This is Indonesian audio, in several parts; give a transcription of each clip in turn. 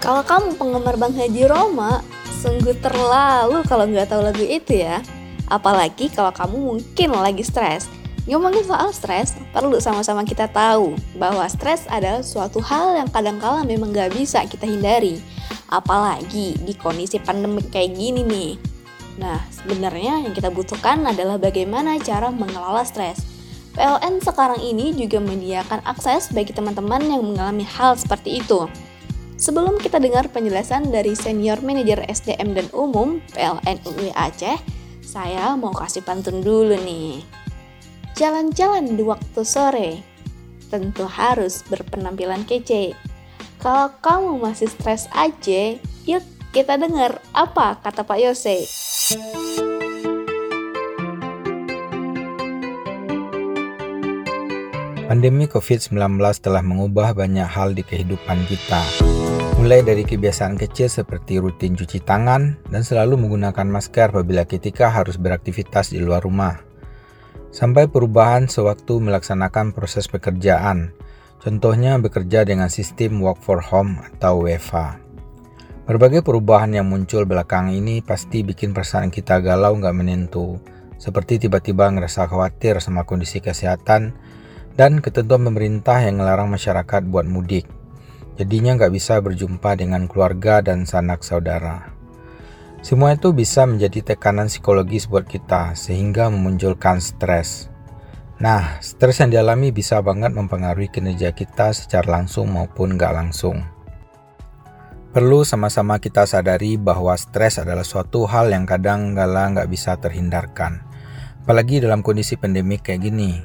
Kalau kamu penggemar Bang Haji Roma, sungguh terlalu kalau nggak tahu lagu itu ya. Apalagi kalau kamu mungkin lagi stres. Ngomongin soal stres, perlu sama-sama kita tahu bahwa stres adalah suatu hal yang kadang-kala memang nggak bisa kita hindari. Apalagi di kondisi pandemi kayak gini nih. Nah, sebenarnya yang kita butuhkan adalah bagaimana cara mengelola stres. PLN sekarang ini juga menyediakan akses bagi teman-teman yang mengalami hal seperti itu. Sebelum kita dengar penjelasan dari Senior Manager SDM dan Umum PLN UI Aceh, saya mau kasih pantun dulu nih. Jalan-jalan di waktu sore, tentu harus berpenampilan kece. Kalau kamu masih stres aja, yuk kita dengar apa kata Pak Yose. Pandemi COVID-19 telah mengubah banyak hal di kehidupan kita. Mulai dari kebiasaan kecil seperti rutin cuci tangan dan selalu menggunakan masker apabila ketika harus beraktivitas di luar rumah. Sampai perubahan sewaktu melaksanakan proses pekerjaan, contohnya bekerja dengan sistem work for home atau WFA. Berbagai perubahan yang muncul belakang ini pasti bikin perasaan kita galau nggak menentu, seperti tiba-tiba ngerasa khawatir sama kondisi kesehatan, dan ketentuan pemerintah yang melarang masyarakat buat mudik. Jadinya nggak bisa berjumpa dengan keluarga dan sanak saudara. Semua itu bisa menjadi tekanan psikologis buat kita sehingga memunculkan stres. Nah, stres yang dialami bisa banget mempengaruhi kinerja kita secara langsung maupun nggak langsung. Perlu sama-sama kita sadari bahwa stres adalah suatu hal yang kadang kala nggak bisa terhindarkan. Apalagi dalam kondisi pandemi kayak gini,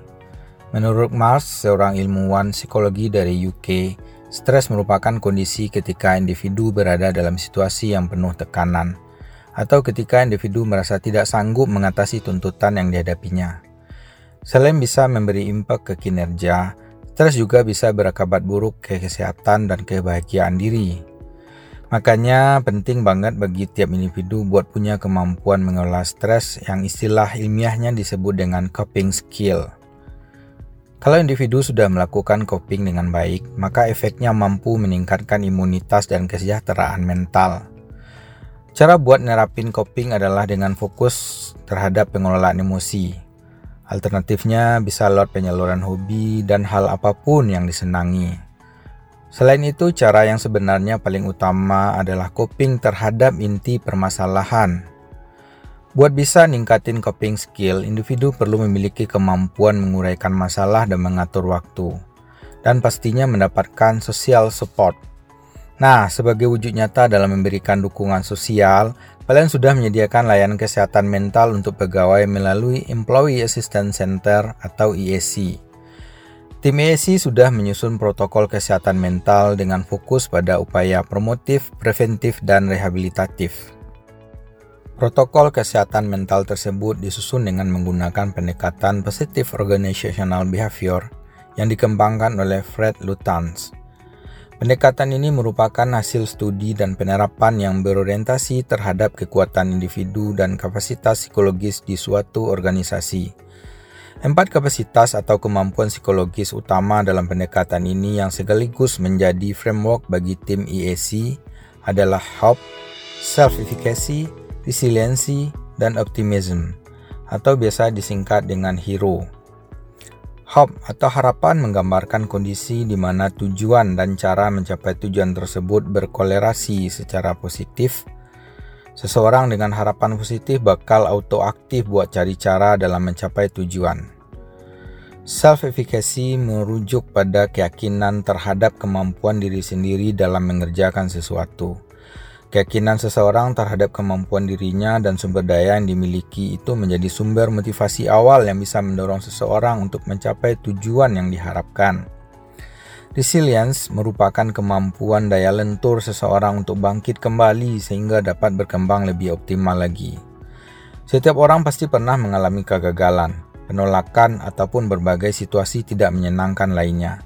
Menurut Mars, seorang ilmuwan psikologi dari UK, stres merupakan kondisi ketika individu berada dalam situasi yang penuh tekanan, atau ketika individu merasa tidak sanggup mengatasi tuntutan yang dihadapinya. Selain bisa memberi impak ke kinerja, stres juga bisa berakibat buruk ke kesehatan dan kebahagiaan diri. Makanya penting banget bagi tiap individu buat punya kemampuan mengelola stres yang istilah ilmiahnya disebut dengan coping skill. Kalau individu sudah melakukan coping dengan baik, maka efeknya mampu meningkatkan imunitas dan kesejahteraan mental. Cara buat nerapin coping adalah dengan fokus terhadap pengelolaan emosi. Alternatifnya bisa lewat penyaluran hobi dan hal apa pun yang disenangi. Selain itu, cara yang sebenarnya paling utama adalah coping terhadap inti permasalahan Buat bisa ningkatin coping skill, individu perlu memiliki kemampuan menguraikan masalah dan mengatur waktu. Dan pastinya mendapatkan social support. Nah, sebagai wujud nyata dalam memberikan dukungan sosial, kalian sudah menyediakan layanan kesehatan mental untuk pegawai melalui Employee Assistance Center atau EAC. Tim EAC sudah menyusun protokol kesehatan mental dengan fokus pada upaya promotif, preventif, dan rehabilitatif. Protokol kesehatan mental tersebut disusun dengan menggunakan pendekatan Positive Organizational Behavior yang dikembangkan oleh Fred Lutanz. Pendekatan ini merupakan hasil studi dan penerapan yang berorientasi terhadap kekuatan individu dan kapasitas psikologis di suatu organisasi. Empat kapasitas atau kemampuan psikologis utama dalam pendekatan ini yang sekaligus menjadi framework bagi tim EAC adalah hope, self-efficacy, resiliensi, dan optimism, atau biasa disingkat dengan HERO. Hope atau harapan menggambarkan kondisi di mana tujuan dan cara mencapai tujuan tersebut berkolerasi secara positif. Seseorang dengan harapan positif bakal auto aktif buat cari cara dalam mencapai tujuan. Self-efficacy merujuk pada keyakinan terhadap kemampuan diri sendiri dalam mengerjakan sesuatu. Keyakinan seseorang terhadap kemampuan dirinya dan sumber daya yang dimiliki itu menjadi sumber motivasi awal yang bisa mendorong seseorang untuk mencapai tujuan yang diharapkan. Resilience merupakan kemampuan daya lentur seseorang untuk bangkit kembali sehingga dapat berkembang lebih optimal lagi. Setiap orang pasti pernah mengalami kegagalan, penolakan, ataupun berbagai situasi tidak menyenangkan lainnya.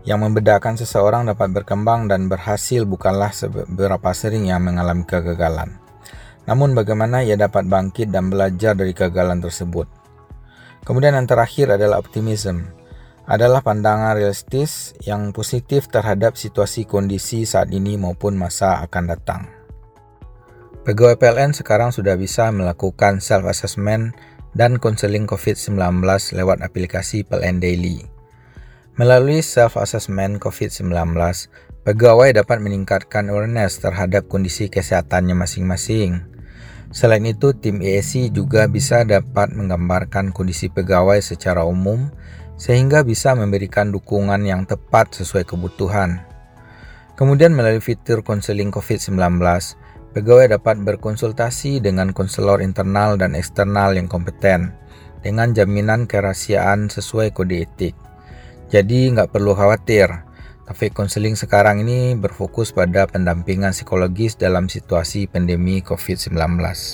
Yang membedakan seseorang dapat berkembang dan berhasil bukanlah seberapa sering yang mengalami kegagalan. Namun bagaimana ia dapat bangkit dan belajar dari kegagalan tersebut. Kemudian yang terakhir adalah optimism. adalah pandangan realistis yang positif terhadap situasi kondisi saat ini maupun masa akan datang. Pegawai PLN sekarang sudah bisa melakukan self-assessment dan konseling COVID-19 lewat aplikasi PLN Daily. Melalui self-assessment COVID-19, pegawai dapat meningkatkan awareness terhadap kondisi kesehatannya masing-masing. Selain itu, tim ESC juga bisa dapat menggambarkan kondisi pegawai secara umum sehingga bisa memberikan dukungan yang tepat sesuai kebutuhan. Kemudian melalui fitur konseling COVID-19, pegawai dapat berkonsultasi dengan konselor internal dan eksternal yang kompeten dengan jaminan kerahasiaan sesuai kode etik. Jadi nggak perlu khawatir, Cafe Konseling sekarang ini berfokus pada pendampingan psikologis dalam situasi pandemi COVID-19.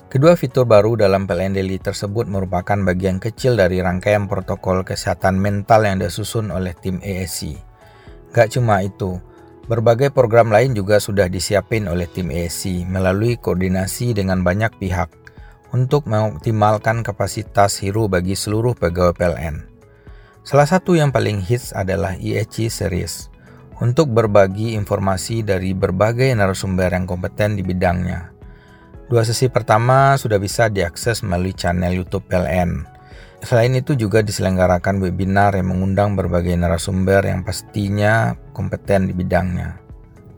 Kedua fitur baru dalam PLN Daily tersebut merupakan bagian kecil dari rangkaian protokol kesehatan mental yang disusun oleh tim ESC. Gak cuma itu, berbagai program lain juga sudah disiapin oleh tim ESC melalui koordinasi dengan banyak pihak untuk mengoptimalkan kapasitas hero bagi seluruh pegawai PLN. Salah satu yang paling hits adalah ESC Series untuk berbagi informasi dari berbagai narasumber yang kompeten di bidangnya. Dua sesi pertama sudah bisa diakses melalui channel YouTube PLN. Selain itu juga diselenggarakan webinar yang mengundang berbagai narasumber yang pastinya kompeten di bidangnya.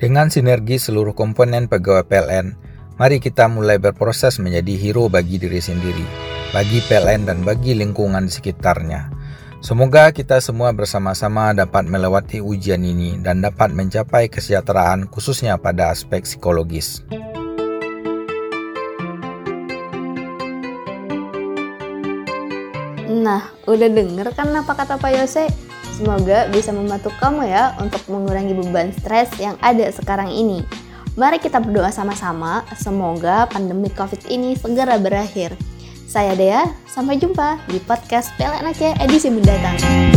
Dengan sinergi seluruh komponen pegawai PLN, mari kita mulai berproses menjadi hero bagi diri sendiri, bagi PLN dan bagi lingkungan di sekitarnya. Semoga kita semua bersama-sama dapat melewati ujian ini dan dapat mencapai kesejahteraan khususnya pada aspek psikologis. Nah, udah denger kan apa kata Pak Yose? Semoga bisa membantu kamu ya untuk mengurangi beban stres yang ada sekarang ini. Mari kita berdoa sama-sama, semoga pandemi COVID ini segera berakhir. Saya Dea, sampai jumpa di podcast PLN Aceh edisi mendatang.